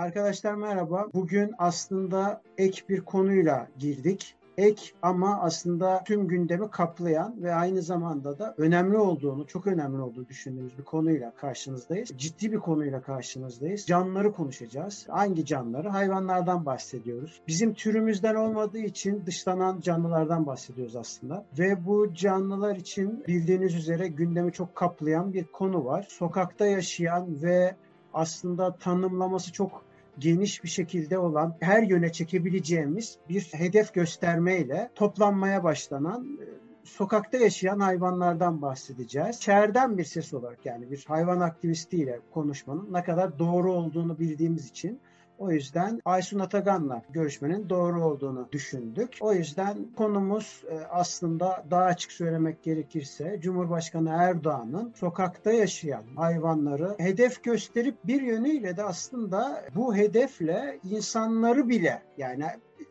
Arkadaşlar merhaba. Bugün aslında ek bir konuyla girdik ek ama aslında tüm gündemi kaplayan ve aynı zamanda da önemli olduğunu, çok önemli olduğunu düşündüğümüz bir konuyla karşınızdayız. Ciddi bir konuyla karşınızdayız. Canlıları konuşacağız. Hangi canlıları? Hayvanlardan bahsediyoruz. Bizim türümüzden olmadığı için dışlanan canlılardan bahsediyoruz aslında. Ve bu canlılar için bildiğiniz üzere gündemi çok kaplayan bir konu var. Sokakta yaşayan ve aslında tanımlaması çok geniş bir şekilde olan her yöne çekebileceğimiz bir hedef göstermeyle toplanmaya başlanan e, sokakta yaşayan hayvanlardan bahsedeceğiz. Şehirden bir ses olarak yani bir hayvan aktivistiyle konuşmanın ne kadar doğru olduğunu bildiğimiz için o yüzden Aysun Atagan'la görüşmenin doğru olduğunu düşündük. O yüzden konumuz e, aslında daha açık söylemek gerekirse Cumhurbaşkanı Erdoğan'ın sokakta yaşayan hayvanları hedef gösterip bir yönüyle de aslında bu hedefle insanları bile yani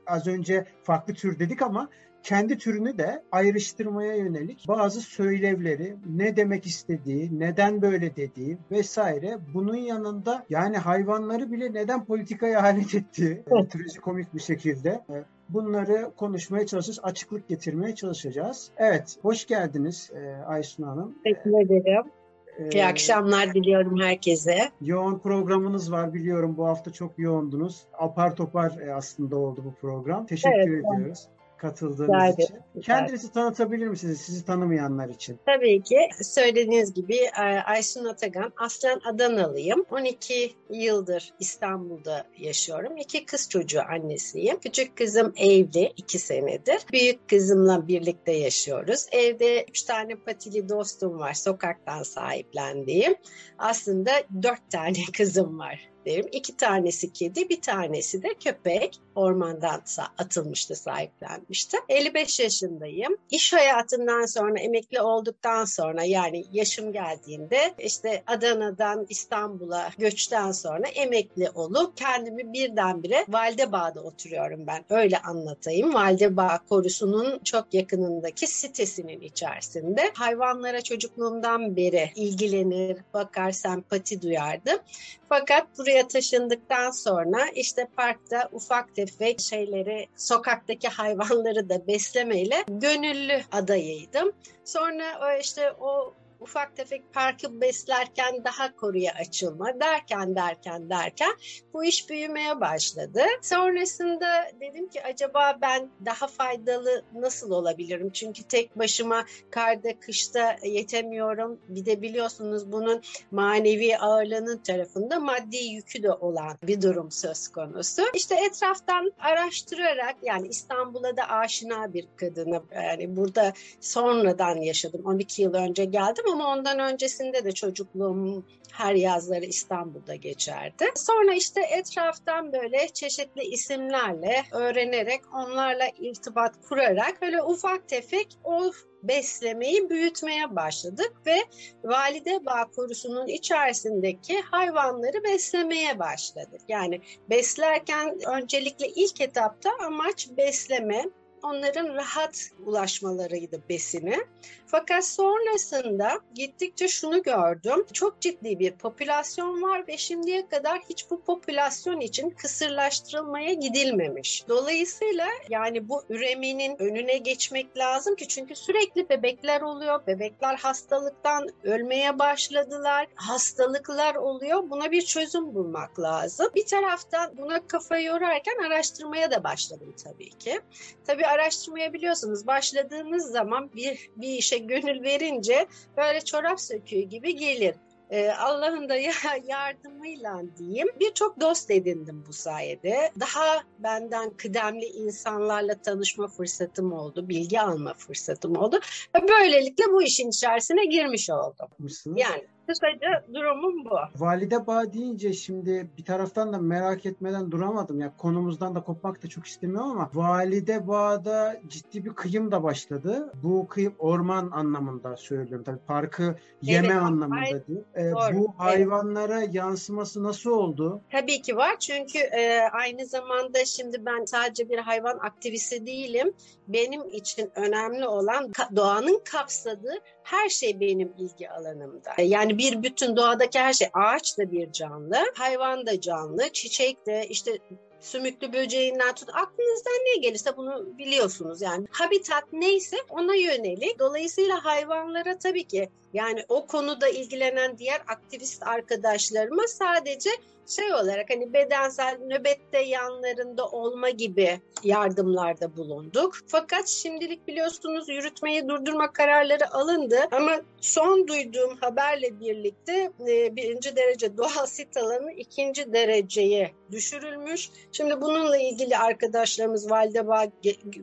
az önce farklı tür dedik ama kendi türünü de ayrıştırmaya yönelik bazı söylevleri, ne demek istediği, neden böyle dediği vesaire bunun yanında yani hayvanları bile neden politikaya alet ettiği e, komik bir şekilde e, bunları konuşmaya çalışacağız, açıklık getirmeye çalışacağız. Evet, hoş geldiniz e, Aysun Hanım. Teşekkür ederim. Ee, İyi akşamlar diliyorum herkese. Yoğun programınız var biliyorum bu hafta çok yoğundunuz. Apar topar e, aslında oldu bu program. Teşekkür evet, ediyoruz katıldığınız rica için. Rica Kendinizi tanıtabilir misiniz sizi tanımayanlar için? Tabii ki. Söylediğiniz gibi e, Aysun Atagan. Aslen Adanalıyım. 12 yıldır İstanbul'da yaşıyorum. İki kız çocuğu annesiyim. Küçük kızım evli 2 senedir. Büyük kızımla birlikte yaşıyoruz. Evde 3 tane patili dostum var. Sokaktan sahiplendiğim. Aslında 4 tane kızım var derim. İki tanesi kedi, bir tanesi de köpek. Ormandan atılmıştı, sahiplenmişti. 55 yaşındayım. İş hayatından sonra, emekli olduktan sonra yani yaşım geldiğinde işte Adana'dan İstanbul'a göçten sonra emekli olup kendimi birdenbire Valdebağ'da oturuyorum ben. Öyle anlatayım. Valdebağ korusunun çok yakınındaki sitesinin içerisinde. Hayvanlara çocukluğumdan beri ilgilenir, bakar, sempati duyardım. Fakat buraya taşındıktan sonra işte parkta ufak tefek şeyleri, sokaktaki hayvanları da beslemeyle gönüllü adayıydım. Sonra işte o ufak tefek parkı beslerken daha koruya açılma derken derken derken bu iş büyümeye başladı. Sonrasında dedim ki acaba ben daha faydalı nasıl olabilirim? Çünkü tek başıma karda kışta yetemiyorum. Bir de biliyorsunuz bunun manevi ağırlığının tarafında maddi yükü de olan bir durum söz konusu. İşte etraftan araştırarak yani İstanbul'a da aşina bir kadını yani burada sonradan yaşadım. 12 yıl önce geldim ama ondan öncesinde de çocukluğum her yazları İstanbul'da geçerdi. Sonra işte etraftan böyle çeşitli isimlerle öğrenerek onlarla irtibat kurarak böyle ufak tefek o beslemeyi büyütmeye başladık ve valide bağ korusunun içerisindeki hayvanları beslemeye başladık. Yani beslerken öncelikle ilk etapta amaç besleme, onların rahat ulaşmalarıydı besine. Fakat sonrasında gittikçe şunu gördüm. Çok ciddi bir popülasyon var ve şimdiye kadar hiç bu popülasyon için kısırlaştırılmaya gidilmemiş. Dolayısıyla yani bu üremenin önüne geçmek lazım ki çünkü sürekli bebekler oluyor. Bebekler hastalıktan ölmeye başladılar. Hastalıklar oluyor. Buna bir çözüm bulmak lazım. Bir taraftan buna kafa yorarken araştırmaya da başladım tabii ki. Tabii araştırmaya biliyorsunuz başladığınız zaman bir, bir işe gönül verince böyle çorap söküğü gibi gelir. Ee, Allah'ın da yardımıyla diyeyim birçok dost edindim bu sayede. Daha benden kıdemli insanlarla tanışma fırsatım oldu, bilgi alma fırsatım oldu. Böylelikle bu işin içerisine girmiş oldum. Yani Kısaca durumum bu. Valide Bağ deyince şimdi bir taraftan da merak etmeden duramadım. Ya konumuzdan da kopmak da çok istemiyorum ama Valide Bağ'da ciddi bir kıyım da başladı. Bu kıyım orman anlamında söylüyorum. Tabii parkı yeme evet, anlamında hay- değil. Ee, bu hayvanlara evet. yansıması nasıl oldu? Tabii ki var. Çünkü e, aynı zamanda şimdi ben sadece bir hayvan aktivisti değilim. Benim için önemli olan doğanın kapsadığı her şey benim ilgi alanımda. Yani bir bütün doğadaki her şey ağaç da bir canlı, hayvan da canlı, çiçek de işte sümüklü böceğinden tut. Aklınızdan ne gelirse bunu biliyorsunuz yani. Habitat neyse ona yönelik. Dolayısıyla hayvanlara tabii ki yani o konuda ilgilenen diğer aktivist arkadaşlarıma sadece şey olarak hani bedensel nöbette yanlarında olma gibi yardımlarda bulunduk. Fakat şimdilik biliyorsunuz yürütmeyi durdurma kararları alındı. Ama son duyduğum haberle birlikte e, birinci derece doğal sit alanı ikinci dereceye düşürülmüş. Şimdi bununla ilgili arkadaşlarımız Valdebağ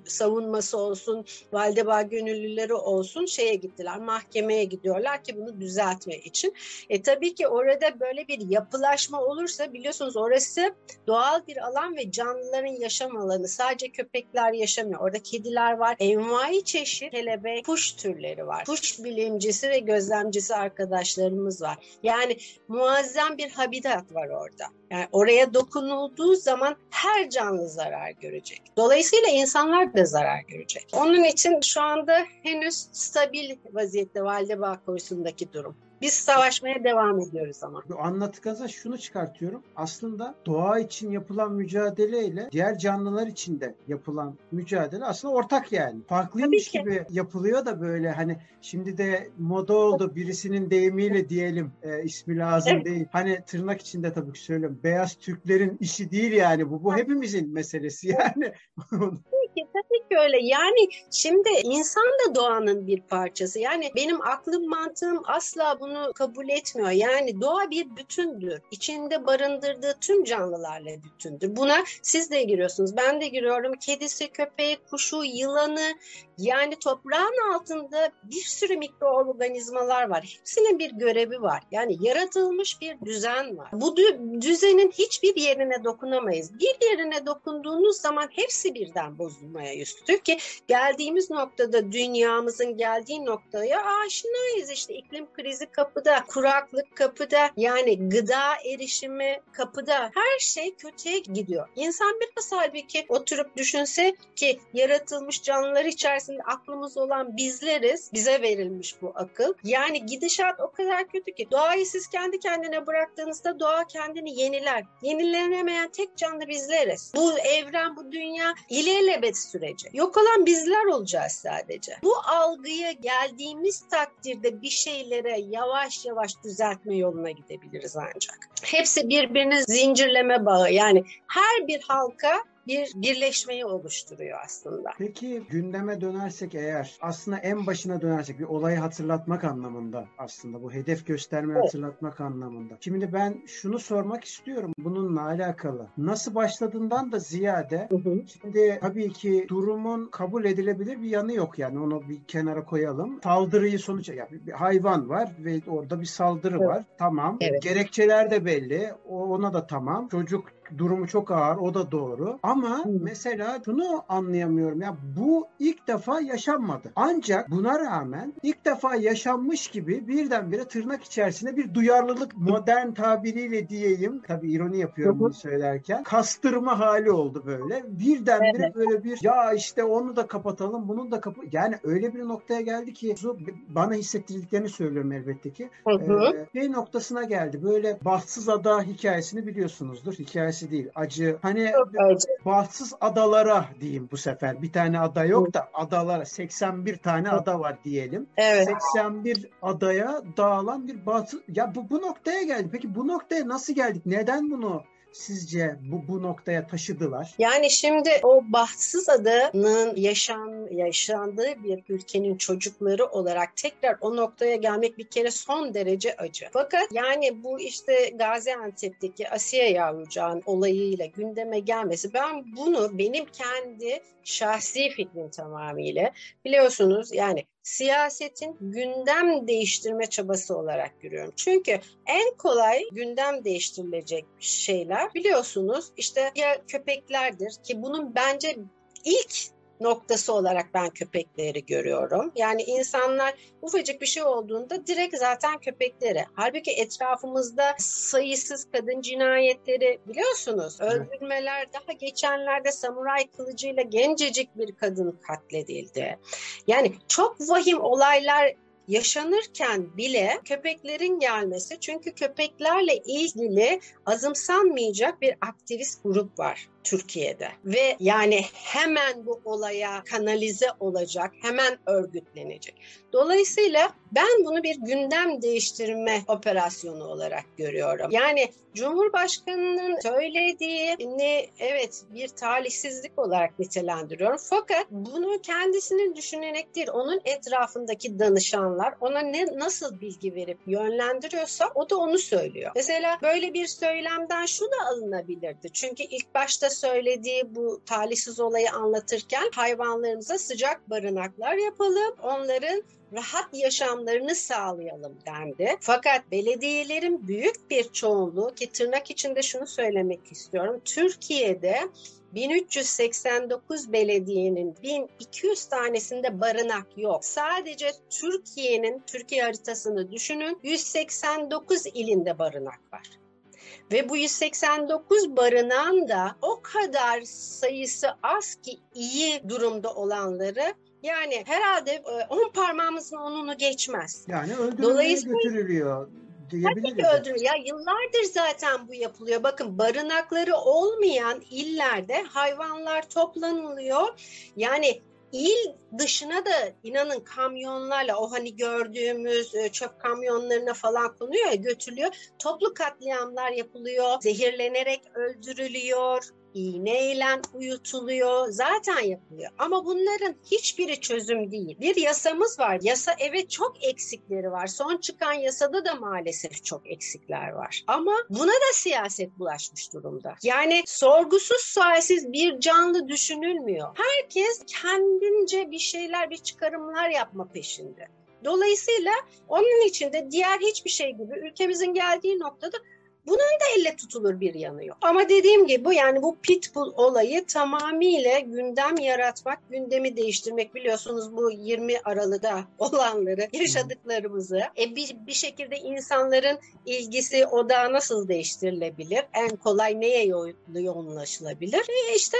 savunması olsun, Valdebağ gönüllüleri olsun şeye gittiler, mahkemeye gidiyorlar ki bunu düzeltme için. E tabii ki orada böyle bir yapılaşma olursa biliyorsunuz orası doğal bir alan ve canlıların yaşam alanı. Sadece köpekler yaşamıyor. Orada kediler var. Envai çeşit kelebek, kuş türleri var. Kuş bilimcisi ve gözlemcisi arkadaşlarımız var. Yani muazzam bir habitat var orada. Yani oraya dokunulduğu zaman her canlı zarar görecek. Dolayısıyla insanlar da zarar görecek. Onun için şu anda henüz stabil vaziyette Valdebağ konusundaki durum. Biz savaşmaya devam ediyoruz ama. Bu anlattıklarınızdan şunu çıkartıyorum. Aslında doğa için yapılan mücadeleyle diğer canlılar için de yapılan mücadele aslında ortak yani. Farklıymış gibi yapılıyor da böyle hani şimdi de moda oldu birisinin deyimiyle diyelim e, ismi lazım evet. değil. Hani tırnak içinde tabii ki söylüyorum. Beyaz Türklerin işi değil yani bu. Bu hepimizin meselesi yani. ki tabii ki öyle. Yani şimdi insan da doğanın bir parçası. Yani benim aklım mantığım asla bunu kabul etmiyor. Yani doğa bir bütündür. İçinde barındırdığı tüm canlılarla bütündür. Buna siz de giriyorsunuz. Ben de giriyorum. Kedisi, köpeği, kuşu, yılanı yani toprağın altında bir sürü mikroorganizmalar var. Hepsinin bir görevi var. Yani yaratılmış bir düzen var. Bu düzenin hiçbir yerine dokunamayız. Bir yerine dokunduğunuz zaman hepsi birden bozulur olmaya yüz tutuyor ki geldiğimiz noktada dünyamızın geldiği noktaya aşinayız işte iklim krizi kapıda, kuraklık kapıda yani gıda erişimi kapıda her şey kötüye gidiyor. İnsan biraz halbuki oturup düşünse ki yaratılmış canlılar içerisinde aklımız olan bizleriz. Bize verilmiş bu akıl. Yani gidişat o kadar kötü ki doğayı siz kendi kendine bıraktığınızda doğa kendini yeniler. Yenilenemeyen tek canlı bizleriz. Bu evren, bu dünya ilelebet süreci. Yok olan bizler olacağız sadece. Bu algıya geldiğimiz takdirde bir şeylere yavaş yavaş düzeltme yoluna gidebiliriz ancak. Hepsi birbirinin zincirleme bağı. Yani her bir halka bir birleşmeyi oluşturuyor aslında. Peki gündeme dönersek eğer aslında en başına dönersek bir olayı hatırlatmak anlamında aslında bu hedef gösterme evet. hatırlatmak anlamında. Şimdi ben şunu sormak istiyorum bununla alakalı. Nasıl başladığından da ziyade hı hı. şimdi tabii ki durumun kabul edilebilir bir yanı yok yani onu bir kenara koyalım. Saldırıyı sonuç yani bir hayvan var ve orada bir saldırı evet. var. Tamam. Evet. Gerekçeler de belli. Ona da tamam. Çocuk durumu çok ağır o da doğru. Ama hmm. mesela şunu anlayamıyorum ya bu ilk defa yaşanmadı. Ancak buna rağmen ilk defa yaşanmış gibi birdenbire tırnak içerisinde bir duyarlılık modern tabiriyle diyeyim. Tabii ironi yapıyorum bunu söylerken. Kastırma hali oldu böyle. Birdenbire evet. böyle bir ya işte onu da kapatalım bunu da kapat. Yani öyle bir noktaya geldi ki bana hissettirdiklerini söylüyorum elbette ki. Hı hı. Ee, şey noktasına geldi. Böyle bahtsız ada hikayesini biliyorsunuzdur. Hikayesi hikayesi değil. Acı. Hani acı. bahtsız adalara diyeyim bu sefer. Bir tane ada yok da adalara 81 tane ada var diyelim. Evet. 81 adaya dağılan bir bahtsız ya bu bu noktaya geldi. Peki bu noktaya nasıl geldik? Neden bunu sizce bu, bu noktaya taşıdılar? Yani şimdi o bahtsız adanın yaşan, yaşandığı bir ülkenin çocukları olarak tekrar o noktaya gelmek bir kere son derece acı. Fakat yani bu işte Gaziantep'teki Asiye yavrucağın olayıyla gündeme gelmesi ben bunu benim kendi şahsi fikrim tamamıyla biliyorsunuz yani siyasetin gündem değiştirme çabası olarak görüyorum. Çünkü en kolay gündem değiştirilecek şeyler biliyorsunuz işte ya köpeklerdir ki bunun bence ilk noktası olarak ben köpekleri görüyorum. Yani insanlar ufacık bir şey olduğunda direkt zaten köpekleri. Halbuki etrafımızda sayısız kadın cinayetleri biliyorsunuz. Öldürmeler daha geçenlerde samuray kılıcıyla gencecik bir kadın katledildi. Yani çok vahim olaylar yaşanırken bile köpeklerin gelmesi çünkü köpeklerle ilgili azımsanmayacak bir aktivist grup var. Türkiye'de ve yani hemen bu olaya kanalize olacak, hemen örgütlenecek. Dolayısıyla ben bunu bir gündem değiştirme operasyonu olarak görüyorum. Yani Cumhurbaşkanının söylediğini evet bir talihsizlik olarak nitelendiriyorum. Fakat bunu kendisinin düşünerek değil, onun etrafındaki danışanlar ona ne nasıl bilgi verip yönlendiriyorsa o da onu söylüyor. Mesela böyle bir söylemden şu da alınabilirdi. Çünkü ilk başta söylediği bu talihsiz olayı anlatırken hayvanlarımıza sıcak barınaklar yapalım. Onların rahat yaşamlarını sağlayalım dendi. Fakat belediyelerin büyük bir çoğunluğu ki tırnak içinde şunu söylemek istiyorum. Türkiye'de 1389 belediyenin 1200 tanesinde barınak yok. Sadece Türkiye'nin Türkiye haritasını düşünün 189 ilinde barınak var. Ve bu 189 barınan da o kadar sayısı az ki iyi durumda olanları yani herhalde 10 e, parmağımızın onunu geçmez. Yani öldürülmeye götürülüyor diyebiliriz. Tabii. Ya yıllardır zaten bu yapılıyor. Bakın barınakları olmayan illerde hayvanlar toplanılıyor. Yani il dışına da inanın kamyonlarla o hani gördüğümüz e, çöp kamyonlarına falan konuyor ya götürülüyor. Toplu katliamlar yapılıyor. Zehirlenerek öldürülüyor iğneyle uyutuluyor. Zaten yapılıyor. Ama bunların hiçbiri çözüm değil. Bir yasamız var. Yasa evet çok eksikleri var. Son çıkan yasada da maalesef çok eksikler var. Ama buna da siyaset bulaşmış durumda. Yani sorgusuz sualsiz bir canlı düşünülmüyor. Herkes kendince bir şeyler, bir çıkarımlar yapma peşinde. Dolayısıyla onun için de diğer hiçbir şey gibi ülkemizin geldiği noktada bunun da elle tutulur bir yanı yok. Ama dediğim gibi yani bu pitbull olayı tamamıyla gündem yaratmak, gündemi değiştirmek biliyorsunuz bu 20 Aralık'ta olanları, yaşadıklarımızı. E bir, bir şekilde insanların ilgisi odağı nasıl değiştirilebilir? En kolay neye yoğunlaşılabilir? E işte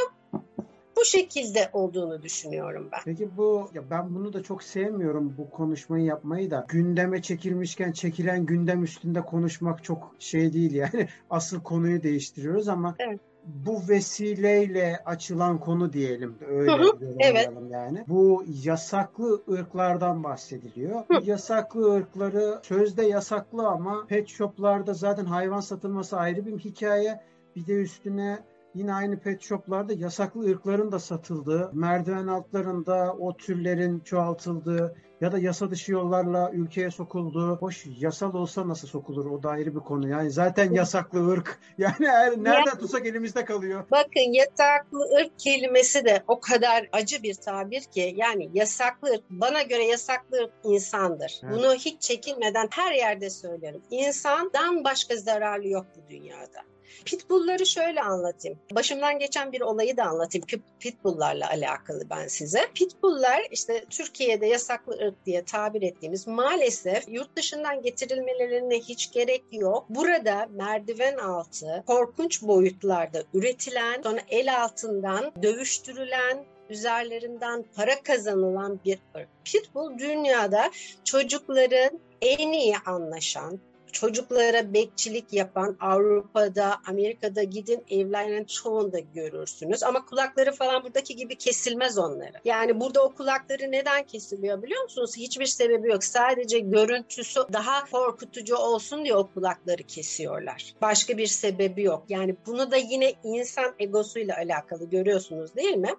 bu şekilde olduğunu düşünüyorum ben. Peki bu ya ben bunu da çok sevmiyorum bu konuşmayı yapmayı da gündeme çekilmişken çekilen gündem üstünde konuşmak çok şey değil yani asıl konuyu değiştiriyoruz ama evet bu vesileyle açılan konu diyelim. Öyle hı hı, evet. yani. Bu yasaklı ırklardan bahsediliyor. Hı. Yasaklı ırkları sözde yasaklı ama pet shoplarda zaten hayvan satılması ayrı bir hikaye. Bir de üstüne Yine aynı pet shoplarda yasaklı ırkların da satıldığı, merdiven altlarında o türlerin çoğaltıldığı ya da yasa dışı yollarla ülkeye sokulduğu, hoş yasal olsa nasıl sokulur o da ayrı bir konu. Yani zaten yasaklı ırk. Yani eğer nereden ya, tutsak elimizde kalıyor. Bakın yasaklı ırk kelimesi de o kadar acı bir tabir ki yani yasaklı ırk bana göre yasaklı ırk insandır. Evet. Bunu hiç çekinmeden her yerde söylerim. İnsandan başka zararlı yok bu dünyada. Pitbull'ları şöyle anlatayım. Başımdan geçen bir olayı da anlatayım. Pitbull'larla alakalı ben size. Pitbull'lar işte Türkiye'de yasaklı ırk diye tabir ettiğimiz maalesef yurt dışından getirilmelerine hiç gerek yok. Burada merdiven altı korkunç boyutlarda üretilen sonra el altından dövüştürülen üzerlerinden para kazanılan bir ırk. Pitbull dünyada çocukların en iyi anlaşan, çocuklara bekçilik yapan Avrupa'da, Amerika'da gidin evlenen çoğunda görürsünüz. Ama kulakları falan buradaki gibi kesilmez onları. Yani burada o kulakları neden kesiliyor biliyor musunuz? Hiçbir sebebi yok. Sadece görüntüsü daha korkutucu olsun diye o kulakları kesiyorlar. Başka bir sebebi yok. Yani bunu da yine insan egosuyla alakalı görüyorsunuz değil mi?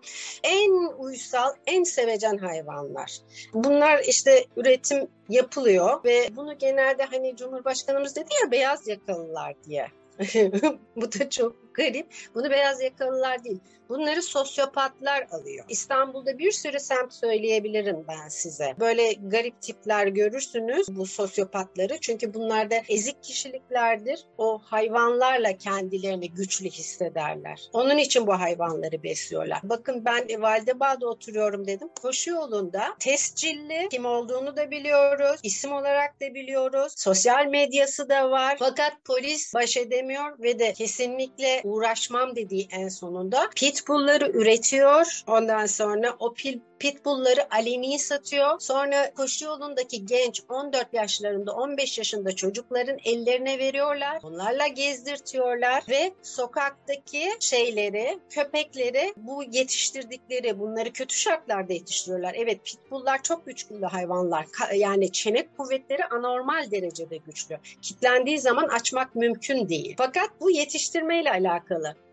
En uysal, en sevecen hayvanlar. Bunlar işte üretim yapılıyor ve bunu genelde hani Cumhurbaşkanımız dedi ya beyaz yakalılar diye. Bu da çok garip. Bunu beyaz yakalılar değil. Bunları sosyopatlar alıyor. İstanbul'da bir sürü semt söyleyebilirim ben size. Böyle garip tipler görürsünüz bu sosyopatları. Çünkü bunlar da ezik kişiliklerdir. O hayvanlarla kendilerini güçlü hissederler. Onun için bu hayvanları besliyorlar. Bakın ben Valdebağ'da oturuyorum dedim. Koşu yolunda tescilli kim olduğunu da biliyoruz. isim olarak da biliyoruz. Sosyal medyası da var. Fakat polis baş edemiyor ve de kesinlikle uğraşmam dediği en sonunda pitbullları üretiyor. Ondan sonra o pil Pitbull'ları aleni satıyor. Sonra koşu yolundaki genç 14 yaşlarında 15 yaşında çocukların ellerine veriyorlar. Onlarla gezdirtiyorlar ve sokaktaki şeyleri, köpekleri bu yetiştirdikleri bunları kötü şartlarda yetiştiriyorlar. Evet pitbulllar çok güçlü hayvanlar. Yani çene kuvvetleri anormal derecede güçlü. Kitlendiği zaman açmak mümkün değil. Fakat bu yetiştirmeyle alakalı.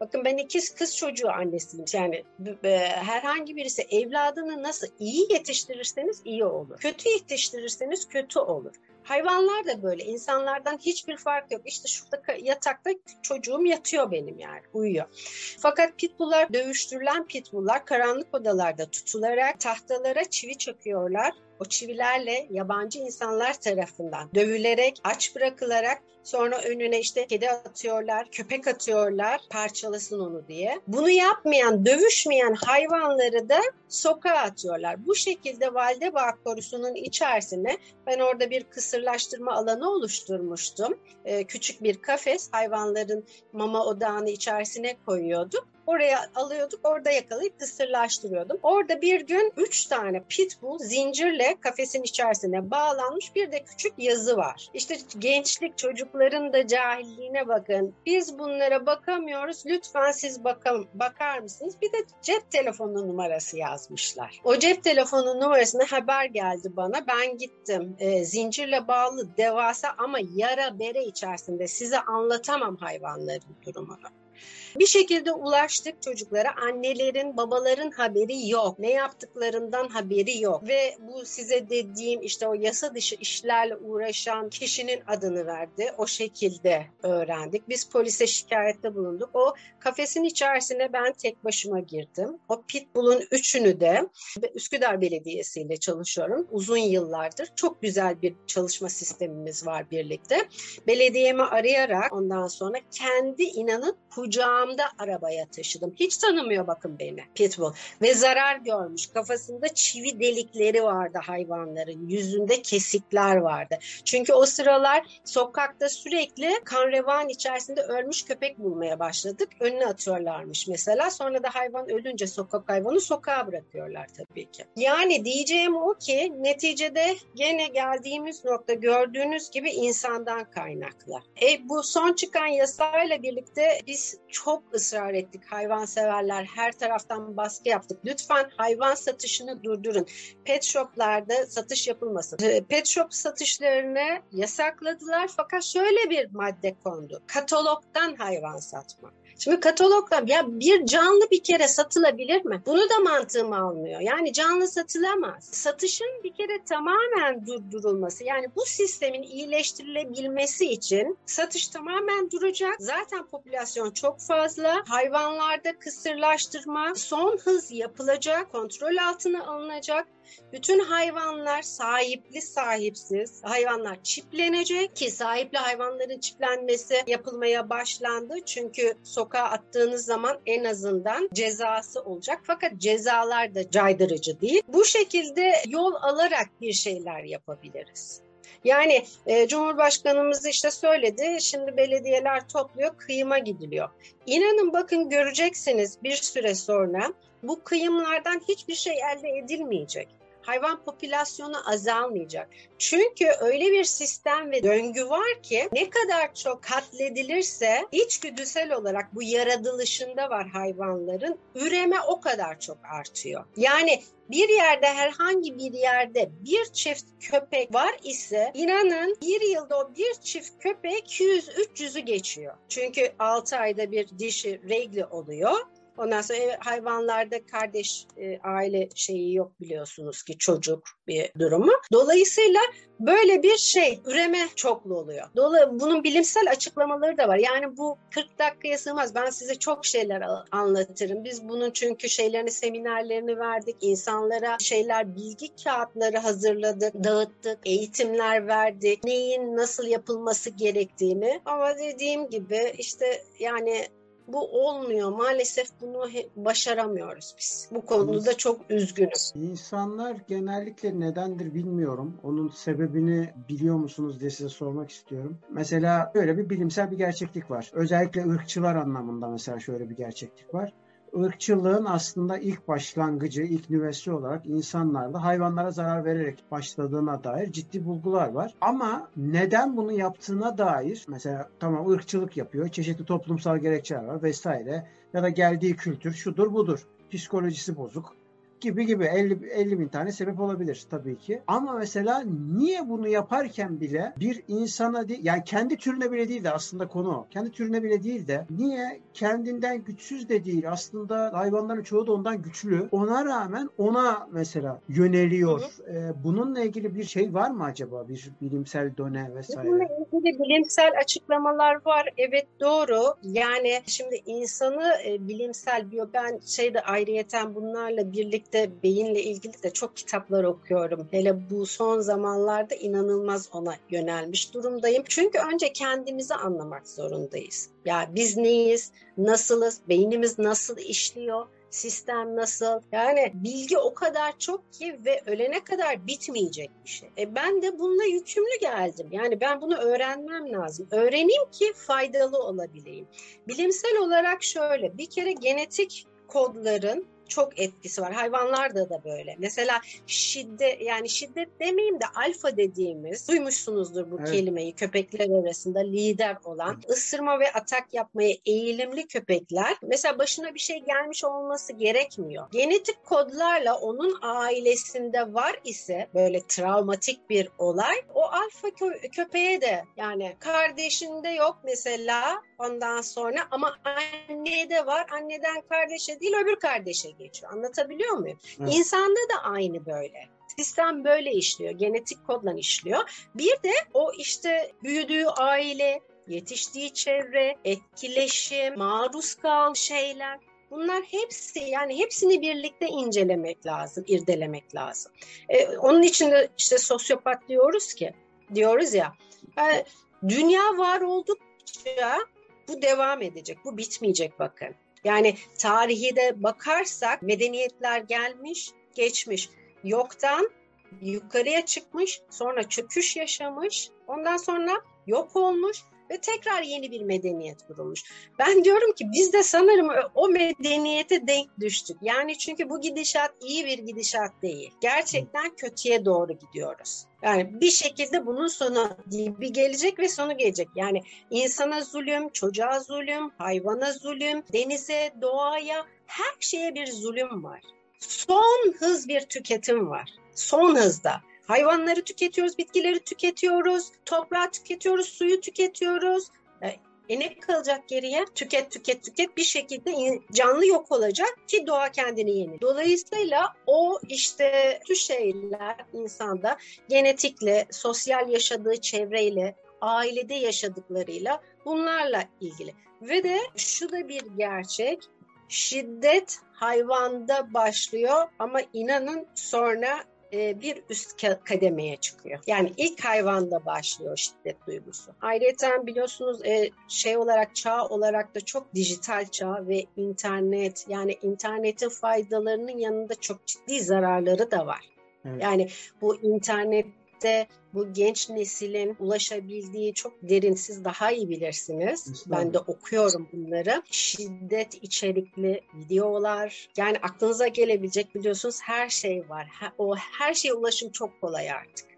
Bakın ben ikiz kız çocuğu annesiyim. Yani herhangi birisi evladını nasıl iyi yetiştirirseniz iyi olur. Kötü yetiştirirseniz kötü olur. Hayvanlar da böyle. insanlardan hiçbir fark yok. İşte şurada yatakta çocuğum yatıyor benim yani. Uyuyor. Fakat pitbulllar dövüştürülen pitbulllar karanlık odalarda tutularak tahtalara çivi çakıyorlar o çivilerle yabancı insanlar tarafından dövülerek, aç bırakılarak sonra önüne işte kedi atıyorlar, köpek atıyorlar parçalasın onu diye. Bunu yapmayan, dövüşmeyen hayvanları da sokağa atıyorlar. Bu şekilde Valdebağ Korusu'nun içerisine ben orada bir kısırlaştırma alanı oluşturmuştum. Ee, küçük bir kafes hayvanların mama odağını içerisine koyuyorduk. Oraya alıyorduk, orada yakalayıp kısırlaştırıyordum. Orada bir gün üç tane pitbull zincirle kafesin içerisine bağlanmış bir de küçük yazı var. İşte gençlik çocukların da cahilliğine bakın. Biz bunlara bakamıyoruz. Lütfen siz bakın, bakar mısınız? Bir de cep telefonu numarası yazmışlar. O cep telefonu numarasına haber geldi bana. Ben gittim. E, zincirle bağlı devasa ama yara bere içerisinde size anlatamam hayvanların durumunu. Bir şekilde ulaştık çocuklara. Annelerin, babaların haberi yok. Ne yaptıklarından haberi yok. Ve bu size dediğim işte o yasa dışı işlerle uğraşan kişinin adını verdi. O şekilde öğrendik. Biz polise şikayette bulunduk. O kafesin içerisine ben tek başıma girdim. O pitbull'un üçünü de Üsküdar Belediyesi ile çalışıyorum. Uzun yıllardır. Çok güzel bir çalışma sistemimiz var birlikte. Belediyemi arayarak ondan sonra kendi inanın kucağımda arabaya taşıdım. Hiç tanımıyor bakın beni Pitbull. Ve zarar görmüş. Kafasında çivi delikleri vardı hayvanların. Yüzünde kesikler vardı. Çünkü o sıralar sokakta sürekli kan revan içerisinde ölmüş köpek bulmaya başladık. Önüne atıyorlarmış mesela. Sonra da hayvan ölünce sokak hayvanı sokağa bırakıyorlar tabii ki. Yani diyeceğim o ki neticede gene geldiğimiz nokta gördüğünüz gibi insandan kaynaklı. E, bu son çıkan yasayla birlikte biz çok ısrar ettik hayvan severler her taraftan baskı yaptık. Lütfen hayvan satışını durdurun. Pet shoplarda satış yapılmasın. Ee, pet shop satışlarını yasakladılar fakat şöyle bir madde kondu. Katalogdan hayvan satma. Şimdi katalogda ya bir canlı bir kere satılabilir mi? Bunu da mantığım almıyor. Yani canlı satılamaz. Satışın bir kere tamamen durdurulması. Yani bu sistemin iyileştirilebilmesi için satış tamamen duracak. Zaten popülasyon çok fazla. Hayvanlarda kısırlaştırma son hız yapılacak, kontrol altına alınacak bütün hayvanlar sahipli sahipsiz hayvanlar çiplenecek ki sahipli hayvanların çiplenmesi yapılmaya başlandı. Çünkü sokağa attığınız zaman en azından cezası olacak. Fakat cezalar da caydırıcı değil. Bu şekilde yol alarak bir şeyler yapabiliriz. Yani e, Cumhurbaşkanımız işte söyledi. Şimdi belediyeler topluyor, kıyıma gidiliyor. İnanın bakın göreceksiniz bir süre sonra bu kıyımlardan hiçbir şey elde edilmeyecek hayvan popülasyonu azalmayacak. Çünkü öyle bir sistem ve döngü var ki ne kadar çok katledilirse içgüdüsel olarak bu yaratılışında var hayvanların üreme o kadar çok artıyor. Yani bir yerde herhangi bir yerde bir çift köpek var ise inanın bir yılda o bir çift köpek 200-300'ü geçiyor. Çünkü 6 ayda bir dişi regli oluyor Ondan sonra hayvanlarda kardeş e, aile şeyi yok biliyorsunuz ki çocuk bir durumu. Dolayısıyla böyle bir şey üreme çoklu oluyor. Dolayısıyla bunun bilimsel açıklamaları da var. Yani bu 40 dakikaya sığmaz. Ben size çok şeyler anlatırım. Biz bunun çünkü şeylerini seminerlerini verdik. insanlara şeyler bilgi kağıtları hazırladık, dağıttık, eğitimler verdik. Neyin nasıl yapılması gerektiğini. Ama dediğim gibi işte yani bu olmuyor. Maalesef bunu başaramıyoruz biz. Bu konuda çok üzgünüz. İnsanlar genellikle nedendir bilmiyorum. Onun sebebini biliyor musunuz diye size sormak istiyorum. Mesela böyle bir bilimsel bir gerçeklik var. Özellikle ırkçılar anlamında mesela şöyle bir gerçeklik var ırkçılığın aslında ilk başlangıcı, ilk nüvesi olarak insanlarda hayvanlara zarar vererek başladığına dair ciddi bulgular var. Ama neden bunu yaptığına dair mesela tamam ırkçılık yapıyor, çeşitli toplumsal gerekçeler var vesaire ya da geldiği kültür şudur budur, psikolojisi bozuk gibi gibi 50, 50 bin tane sebep olabilir tabii ki. Ama mesela niye bunu yaparken bile bir insana değil, yani kendi türüne bile değil de aslında konu o. Kendi türüne bile değil de niye kendinden güçsüz de değil aslında hayvanların çoğu da ondan güçlü. Ona rağmen ona mesela yöneliyor. Ee, bununla ilgili bir şey var mı acaba? Bir bilimsel döne vesaire. Bununla ilgili bilimsel açıklamalar var. Evet doğru. Yani şimdi insanı e, bilimsel biyo ben şeyde ayrıyeten bunlarla birlikte de beyinle ilgili de çok kitaplar okuyorum. Hele bu son zamanlarda inanılmaz ona yönelmiş durumdayım. Çünkü önce kendimizi anlamak zorundayız. Ya biz neyiz, nasılız, beynimiz nasıl işliyor, sistem nasıl? Yani bilgi o kadar çok ki ve ölene kadar bitmeyecek bir şey. E ben de bununla yükümlü geldim. Yani ben bunu öğrenmem lazım. Öğreneyim ki faydalı olabileyim. Bilimsel olarak şöyle bir kere genetik kodların çok etkisi var. Hayvanlarda da böyle. Mesela şiddet yani şiddet demeyeyim de alfa dediğimiz duymuşsunuzdur bu evet. kelimeyi köpekler arasında lider olan ısırma ve atak yapmaya eğilimli köpekler mesela başına bir şey gelmiş olması gerekmiyor. Genetik kodlarla onun ailesinde var ise böyle travmatik bir olay o alfa kö- köpeğe de yani kardeşinde yok mesela ondan sonra ama annede var anneden kardeşe değil öbür kardeşe geçiyor. Anlatabiliyor muyum? Evet. İnsanda da aynı böyle. Sistem böyle işliyor. Genetik kodla işliyor. Bir de o işte büyüdüğü aile, yetiştiği çevre, etkileşim, maruz kal şeyler Bunlar hepsi yani hepsini birlikte incelemek lazım, irdelemek lazım. Ee, onun için de işte sosyopat diyoruz ki, diyoruz ya, yani e, dünya var oldukça bu devam edecek, bu bitmeyecek bakın. Yani tarihi de bakarsak medeniyetler gelmiş, geçmiş. Yoktan yukarıya çıkmış, sonra çöküş yaşamış, ondan sonra yok olmuş, ve tekrar yeni bir medeniyet kurulmuş. Ben diyorum ki biz de sanırım o medeniyete denk düştük. Yani çünkü bu gidişat iyi bir gidişat değil. Gerçekten kötüye doğru gidiyoruz. Yani bir şekilde bunun sonu gibi gelecek ve sonu gelecek. Yani insana zulüm, çocuğa zulüm, hayvana zulüm, denize, doğaya her şeye bir zulüm var. Son hız bir tüketim var. Son hızda. Hayvanları tüketiyoruz, bitkileri tüketiyoruz, toprağı tüketiyoruz, suyu tüketiyoruz. E ne kalacak geriye? Tüket, tüket, tüket bir şekilde canlı yok olacak ki doğa kendini yeni. Dolayısıyla o işte şu şeyler insanda genetikle, sosyal yaşadığı çevreyle, ailede yaşadıklarıyla bunlarla ilgili. Ve de şu da bir gerçek, şiddet hayvanda başlıyor ama inanın sonra e, bir üst kademeye çıkıyor. Yani ilk hayvanda başlıyor şiddet duygusu. Ayrıca biliyorsunuz e, şey olarak çağ olarak da çok dijital çağ ve internet yani internetin faydalarının yanında çok ciddi zararları da var. Evet. Yani bu internet de bu genç neslin ulaşabildiği çok derin siz daha iyi bilirsiniz. Ben de okuyorum bunları. Şiddet içerikli videolar yani aklınıza gelebilecek biliyorsunuz her şey var. O her şeye ulaşım çok kolay artık.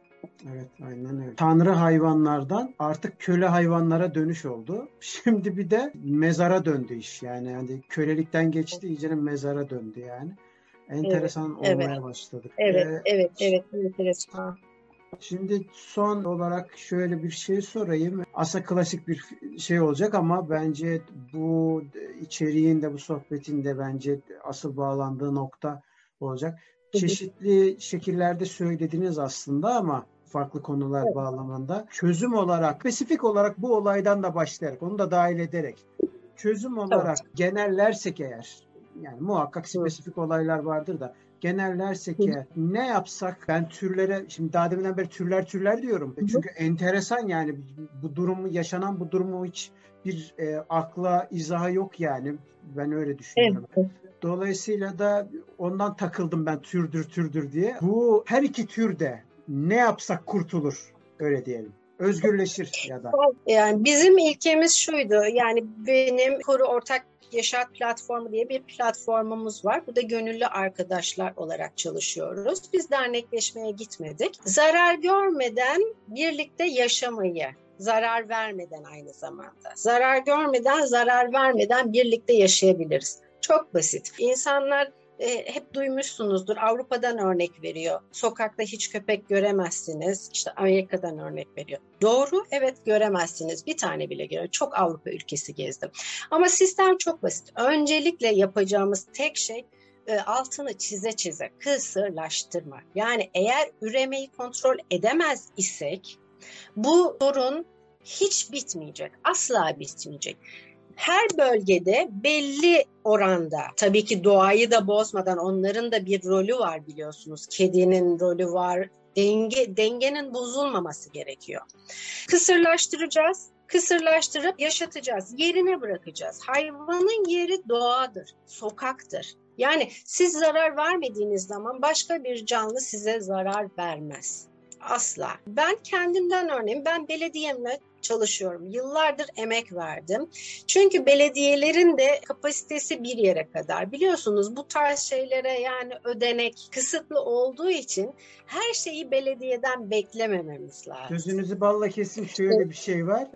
Evet aynen öyle. Tanrı hayvanlardan artık köle hayvanlara dönüş oldu. Şimdi bir de mezara döndü iş. Yani yani kölelikten geçti iyice mezara döndü yani. Enteresan evet, olmaya evet. başladık. Evet, ee, evet, evet, enteresan. Şimdi son olarak şöyle bir şey sorayım. Asa klasik bir şey olacak ama bence bu içeriğin de bu sohbetin de bence asıl bağlandığı nokta olacak. Çeşitli şekillerde söylediniz aslında ama farklı konular evet. bağlamında. Çözüm olarak, spesifik olarak bu olaydan da başlayarak, onu da dahil ederek çözüm olarak evet. genellersek eğer, yani muhakkak spesifik evet. olaylar vardır da genellersek ya ne yapsak ben türlere şimdi daha deminden beri türler türler diyorum. Hı. Çünkü enteresan yani bu durumu yaşanan bu durumu hiç bir e, akla izahı yok yani. Ben öyle düşünüyorum. Evet. Dolayısıyla da ondan takıldım ben türdür türdür diye. Bu her iki türde ne yapsak kurtulur öyle diyelim özgürleşir ya da. Yani bizim ilkemiz şuydu. Yani benim kuru ortak Yaşat Platformu diye bir platformumuz var. Bu da gönüllü arkadaşlar olarak çalışıyoruz. Biz dernekleşmeye gitmedik. Zarar görmeden birlikte yaşamayı zarar vermeden aynı zamanda. Zarar görmeden, zarar vermeden birlikte yaşayabiliriz. Çok basit. İnsanlar e, hep duymuşsunuzdur. Avrupa'dan örnek veriyor. Sokakta hiç köpek göremezsiniz. İşte Amerika'dan örnek veriyor. Doğru, evet göremezsiniz. Bir tane bile görüyorum. Çok Avrupa ülkesi gezdim. Ama sistem çok basit. Öncelikle yapacağımız tek şey e, altını çize çize kısırlaştırma. Yani eğer üremeyi kontrol edemez isek bu sorun hiç bitmeyecek. Asla bitmeyecek her bölgede belli oranda tabii ki doğayı da bozmadan onların da bir rolü var biliyorsunuz. Kedinin rolü var. Denge dengenin bozulmaması gerekiyor. Kısırlaştıracağız. Kısırlaştırıp yaşatacağız. Yerine bırakacağız. Hayvanın yeri doğadır, sokaktır. Yani siz zarar vermediğiniz zaman başka bir canlı size zarar vermez. Asla. Ben kendimden örneğin ben belediyemle çalışıyorum. Yıllardır emek verdim. Çünkü belediyelerin de kapasitesi bir yere kadar. Biliyorsunuz bu tarz şeylere yani ödenek kısıtlı olduğu için her şeyi belediyeden beklemememiz lazım. Gözünüzü balla kesin şöyle bir şey var.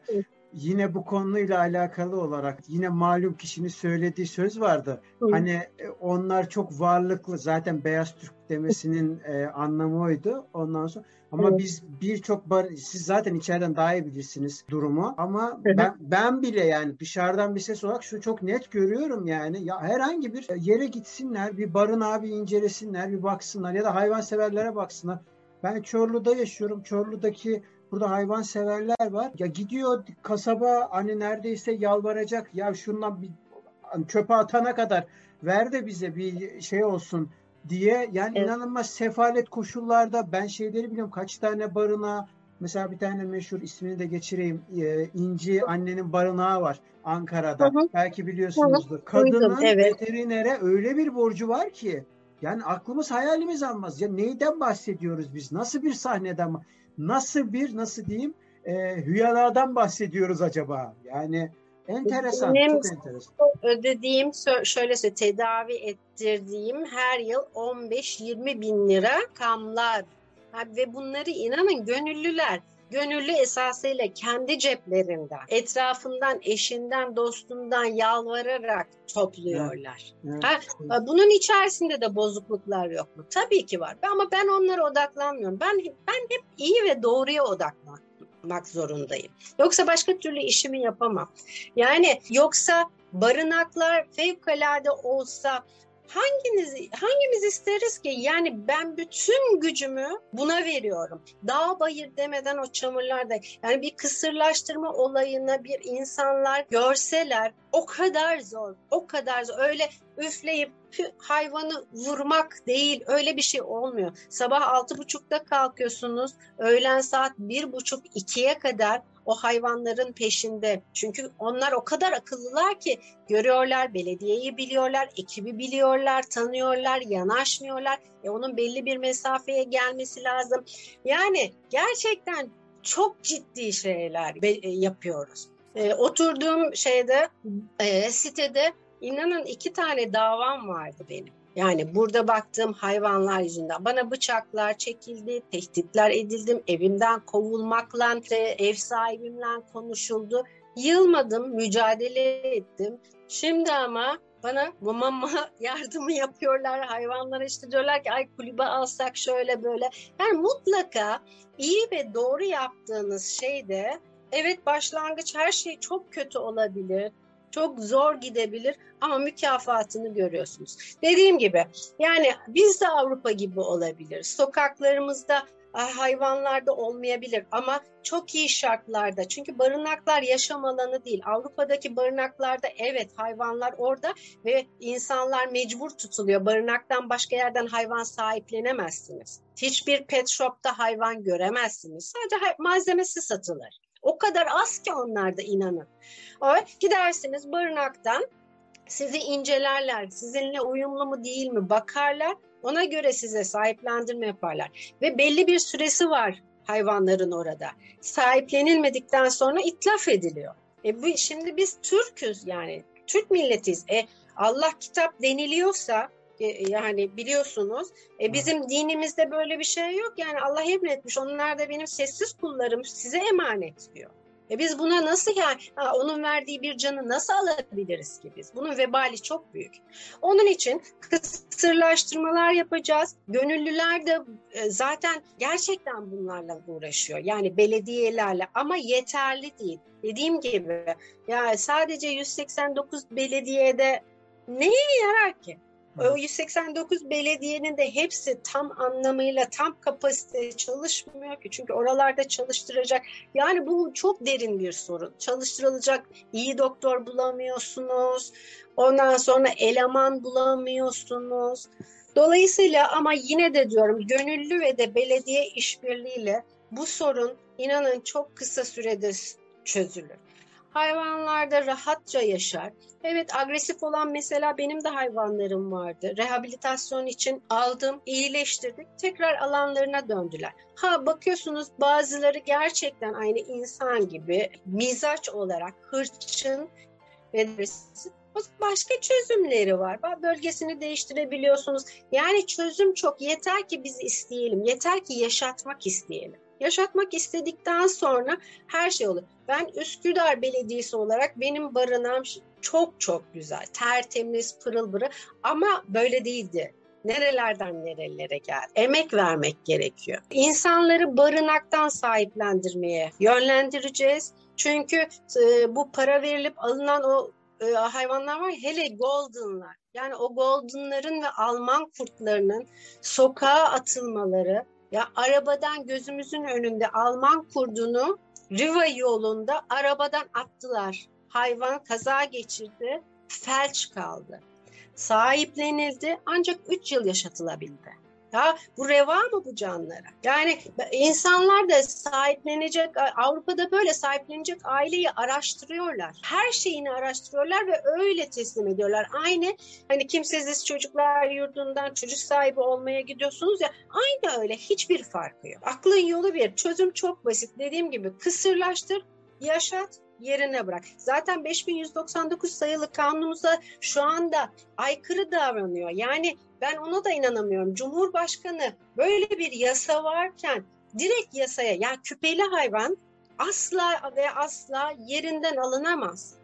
Yine bu konuyla alakalı olarak yine malum kişinin söylediği söz vardı. Hı. Hani e, onlar çok varlıklı zaten beyaz Türk demesinin e, anlamı oydu. Ondan sonra ama evet. biz birçok siz zaten içeriden daha iyi bilirsiniz durumu ama ben ben bile yani dışarıdan bir ses olarak şu çok net görüyorum yani ya herhangi bir yere gitsinler bir barın abi incelesinler bir baksınlar ya da hayvan severlere baksınlar. Ben Çorlu'da yaşıyorum. Çorlu'daki burada hayvan severler var. Ya gidiyor kasaba hani neredeyse yalvaracak ya şundan bir çöpe atana kadar ver de bize bir şey olsun diye yani evet. inanılmaz sefalet koşullarda ben şeyleri biliyorum kaç tane barına mesela bir tane meşhur ismini de geçireyim e, İnci annenin barınağı var Ankara'da hı hı. belki biliyorsunuzdur. Hı. Kadının evet. veterinere öyle bir borcu var ki yani aklımız hayalimiz almaz. Ya neyden bahsediyoruz biz? Nasıl bir sahneden nasıl bir nasıl diyeyim e, hüyaladan bahsediyoruz acaba? Yani enteresan, Benim çok enteresan. Ödediğim, şöyle söyleyeyim, tedavi ettirdiğim her yıl 15-20 bin lira kamlar. Ve bunları inanın gönüllüler gönüllü esasıyla kendi ceplerinden, etrafından, eşinden, dostundan yalvararak topluyorlar. Evet, evet, ha, Bunun içerisinde de bozukluklar yok mu? Tabii ki var. Ama ben onlara odaklanmıyorum. Ben ben hep iyi ve doğruya odaklanmak zorundayım. Yoksa başka türlü işimi yapamam. Yani yoksa barınaklar fevkalade olsa hanginiz hangimiz isteriz ki? Yani ben bütün gücümü buna veriyorum. Dağ bayır demeden o çamurlarda yani bir kısırlaştırma olayına bir insanlar görseler o kadar zor, o kadar zor. Öyle üfleyip hayvanı vurmak değil öyle bir şey olmuyor. Sabah altı buçukta kalkıyorsunuz öğlen saat bir buçuk ikiye kadar o hayvanların peşinde. Çünkü onlar o kadar akıllılar ki görüyorlar, belediyeyi biliyorlar, ekibi biliyorlar, tanıyorlar, yanaşmıyorlar. E onun belli bir mesafeye gelmesi lazım. Yani gerçekten çok ciddi şeyler e, yapıyoruz. E, oturduğum şeyde, e, sitede inanın iki tane davam vardı benim. Yani burada baktığım hayvanlar yüzünden bana bıçaklar çekildi, tehditler edildim, evimden kovulmakla, ev sahibimle konuşuldu. Yılmadım, mücadele ettim. Şimdi ama bana mama yardımı yapıyorlar hayvanlara işte diyorlar ki ay kulübe alsak şöyle böyle. Yani mutlaka iyi ve doğru yaptığınız şeyde evet başlangıç her şey çok kötü olabilir çok zor gidebilir ama mükafatını görüyorsunuz. Dediğim gibi yani biz de Avrupa gibi olabilir. Sokaklarımızda hayvanlarda olmayabilir ama çok iyi şartlarda. Çünkü barınaklar yaşam alanı değil. Avrupa'daki barınaklarda evet hayvanlar orada ve insanlar mecbur tutuluyor. Barınaktan başka yerden hayvan sahiplenemezsiniz. Hiçbir pet shop'ta hayvan göremezsiniz. Sadece malzemesi satılır. O kadar az ki onlarda inanın. Ama gidersiniz barınaktan sizi incelerler, sizinle uyumlu mu değil mi bakarlar. Ona göre size sahiplendirme yaparlar. Ve belli bir süresi var hayvanların orada. Sahiplenilmedikten sonra itlaf ediliyor. E bu, şimdi biz Türk'üz yani Türk milletiyiz. E Allah kitap deniliyorsa yani biliyorsunuz. E, bizim dinimizde böyle bir şey yok. Yani Allah emretmiş. Onlar da benim sessiz kullarım size emanet diyor. E biz buna nasıl yani ha, onun verdiği bir canı nasıl alabiliriz ki biz? Bunun vebali çok büyük. Onun için kısırlaştırmalar yapacağız. Gönüllüler de e, zaten gerçekten bunlarla uğraşıyor. Yani belediyelerle ama yeterli değil. Dediğim gibi yani sadece 189 belediyede neye yarar ki? O 189 belediyenin de hepsi tam anlamıyla tam kapasite çalışmıyor ki. Çünkü oralarda çalıştıracak. Yani bu çok derin bir sorun. Çalıştırılacak iyi doktor bulamıyorsunuz. Ondan sonra eleman bulamıyorsunuz. Dolayısıyla ama yine de diyorum gönüllü ve de belediye işbirliğiyle bu sorun inanın çok kısa sürede çözülür hayvanlarda rahatça yaşar. Evet agresif olan mesela benim de hayvanlarım vardı. Rehabilitasyon için aldım, iyileştirdik. Tekrar alanlarına döndüler. Ha bakıyorsunuz bazıları gerçekten aynı insan gibi mizaç olarak hırçın ve başka çözümleri var. Bölgesini değiştirebiliyorsunuz. Yani çözüm çok. Yeter ki biz isteyelim. Yeter ki yaşatmak isteyelim. Yaşatmak istedikten sonra her şey olur. Ben Üsküdar Belediyesi olarak benim barınağım çok çok güzel, tertemiz, pırıl pırıl ama böyle değildi. Nerelerden nerelere geldi? Emek vermek gerekiyor. İnsanları barınaktan sahiplendirmeye yönlendireceğiz. Çünkü e, bu para verilip alınan o e, hayvanlar var hele goldenlar. Yani o goldenların ve Alman kurtlarının sokağa atılmaları, ya arabadan gözümüzün önünde Alman kurdunu Riva yolunda arabadan attılar. Hayvan kaza geçirdi, felç kaldı. Sahiplenildi ancak 3 yıl yaşatılabildi. Ya bu reva mı bu canlara? Yani insanlar da sahiplenecek, Avrupa'da böyle sahiplenecek aileyi araştırıyorlar. Her şeyini araştırıyorlar ve öyle teslim ediyorlar. Aynı hani kimsesiz çocuklar yurdundan çocuk sahibi olmaya gidiyorsunuz ya aynı öyle hiçbir farkı yok. Aklın yolu bir. Çözüm çok basit. Dediğim gibi kısırlaştır, yaşat, yerine bırak. Zaten 5199 sayılı kanunumuza şu anda aykırı davranıyor. Yani ben ona da inanamıyorum. Cumhurbaşkanı böyle bir yasa varken direkt yasaya yani küpeli hayvan asla ve asla yerinden alınamaz.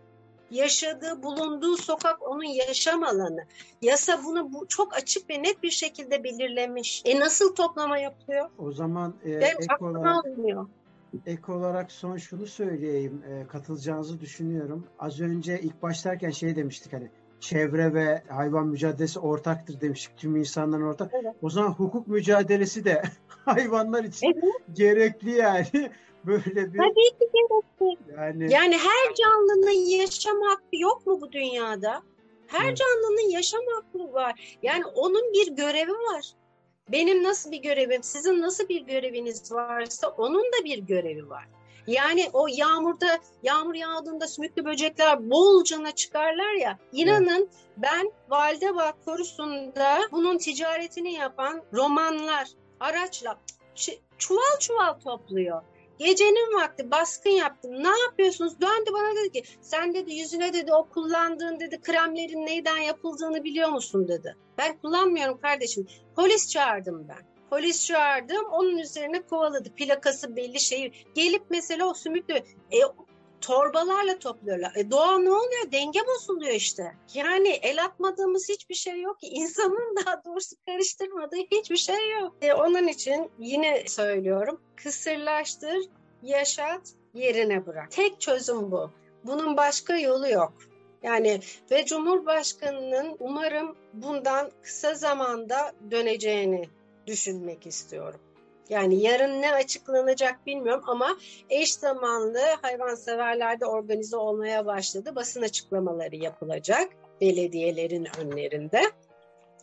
Yaşadığı, bulunduğu sokak onun yaşam alanı. Yasa bunu bu, çok açık ve net bir şekilde belirlemiş. E nasıl toplama yapıyor? O zaman e, ek olarak, almıyor. ek olarak son şunu söyleyeyim. E, katılacağınızı düşünüyorum. Az önce ilk başlarken şey demiştik hani çevre ve hayvan mücadelesi ortaktır demiştik. Tüm insanların ortak. Evet. O zaman hukuk mücadelesi de hayvanlar için evet. gerekli yani. Böyle bir Tabii ki gerekli. Yani, yani her canlının yaşam hakkı yok mu bu dünyada? Her evet. canlının yaşam hakkı var. Yani onun bir görevi var. Benim nasıl bir görevim, sizin nasıl bir göreviniz varsa onun da bir görevi var. Yani o yağmurda yağmur yağdığında sümüklü böcekler bolcana çıkarlar ya. İnanın evet. ben Validebağ korusunda bunun ticaretini yapan romanlar araçla çuval çuval topluyor. Gecenin vakti baskın yaptım. Ne yapıyorsunuz? Döndü bana dedi ki sen dedi yüzüne dedi o kullandığın dedi kremlerin neyden yapıldığını biliyor musun dedi. Ben kullanmıyorum kardeşim. Polis çağırdım ben. Polis çağırdım. Onun üzerine kovaladı. Plakası belli şeyi. Gelip mesela o sümüklü e, torbalarla topluyorlar. E doğa ne oluyor? Denge bozuluyor işte. Yani el atmadığımız hiçbir şey yok ki. İnsanın daha doğrusu karıştırmadığı hiçbir şey yok. E, onun için yine söylüyorum. Kısırlaştır, yaşat, yerine bırak. Tek çözüm bu. Bunun başka yolu yok. Yani ve Cumhurbaşkanının umarım bundan kısa zamanda döneceğini düşünmek istiyorum. Yani yarın ne açıklanacak bilmiyorum ama eş zamanlı hayvanseverlerde organize olmaya başladı. Basın açıklamaları yapılacak belediyelerin önlerinde.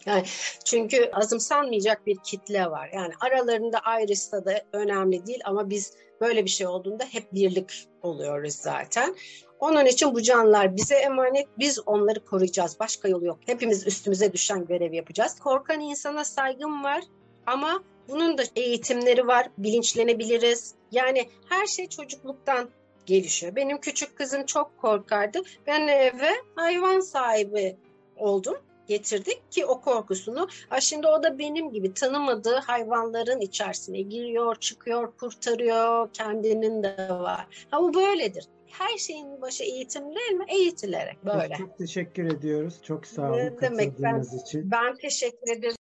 Yani çünkü azımsanmayacak bir kitle var. Yani aralarında ayrışsa da önemli değil ama biz böyle bir şey olduğunda hep birlik oluyoruz zaten. Onun için bu canlılar bize emanet, biz onları koruyacağız. Başka yolu yok. Hepimiz üstümüze düşen görev yapacağız. Korkan insana saygım var ama bunun da eğitimleri var, bilinçlenebiliriz. Yani her şey çocukluktan gelişiyor. Benim küçük kızım çok korkardı. Ben eve hayvan sahibi oldum getirdik ki o korkusunu. Ha şimdi o da benim gibi tanımadığı hayvanların içerisine giriyor, çıkıyor, kurtarıyor. Kendinin de var. Ha bu böyledir. Her şeyin başı eğitim değil mi? Eğitilerek böyle. Çok, çok teşekkür ediyoruz. Çok sağ olun ne demek ben, için. Ben teşekkür ederim.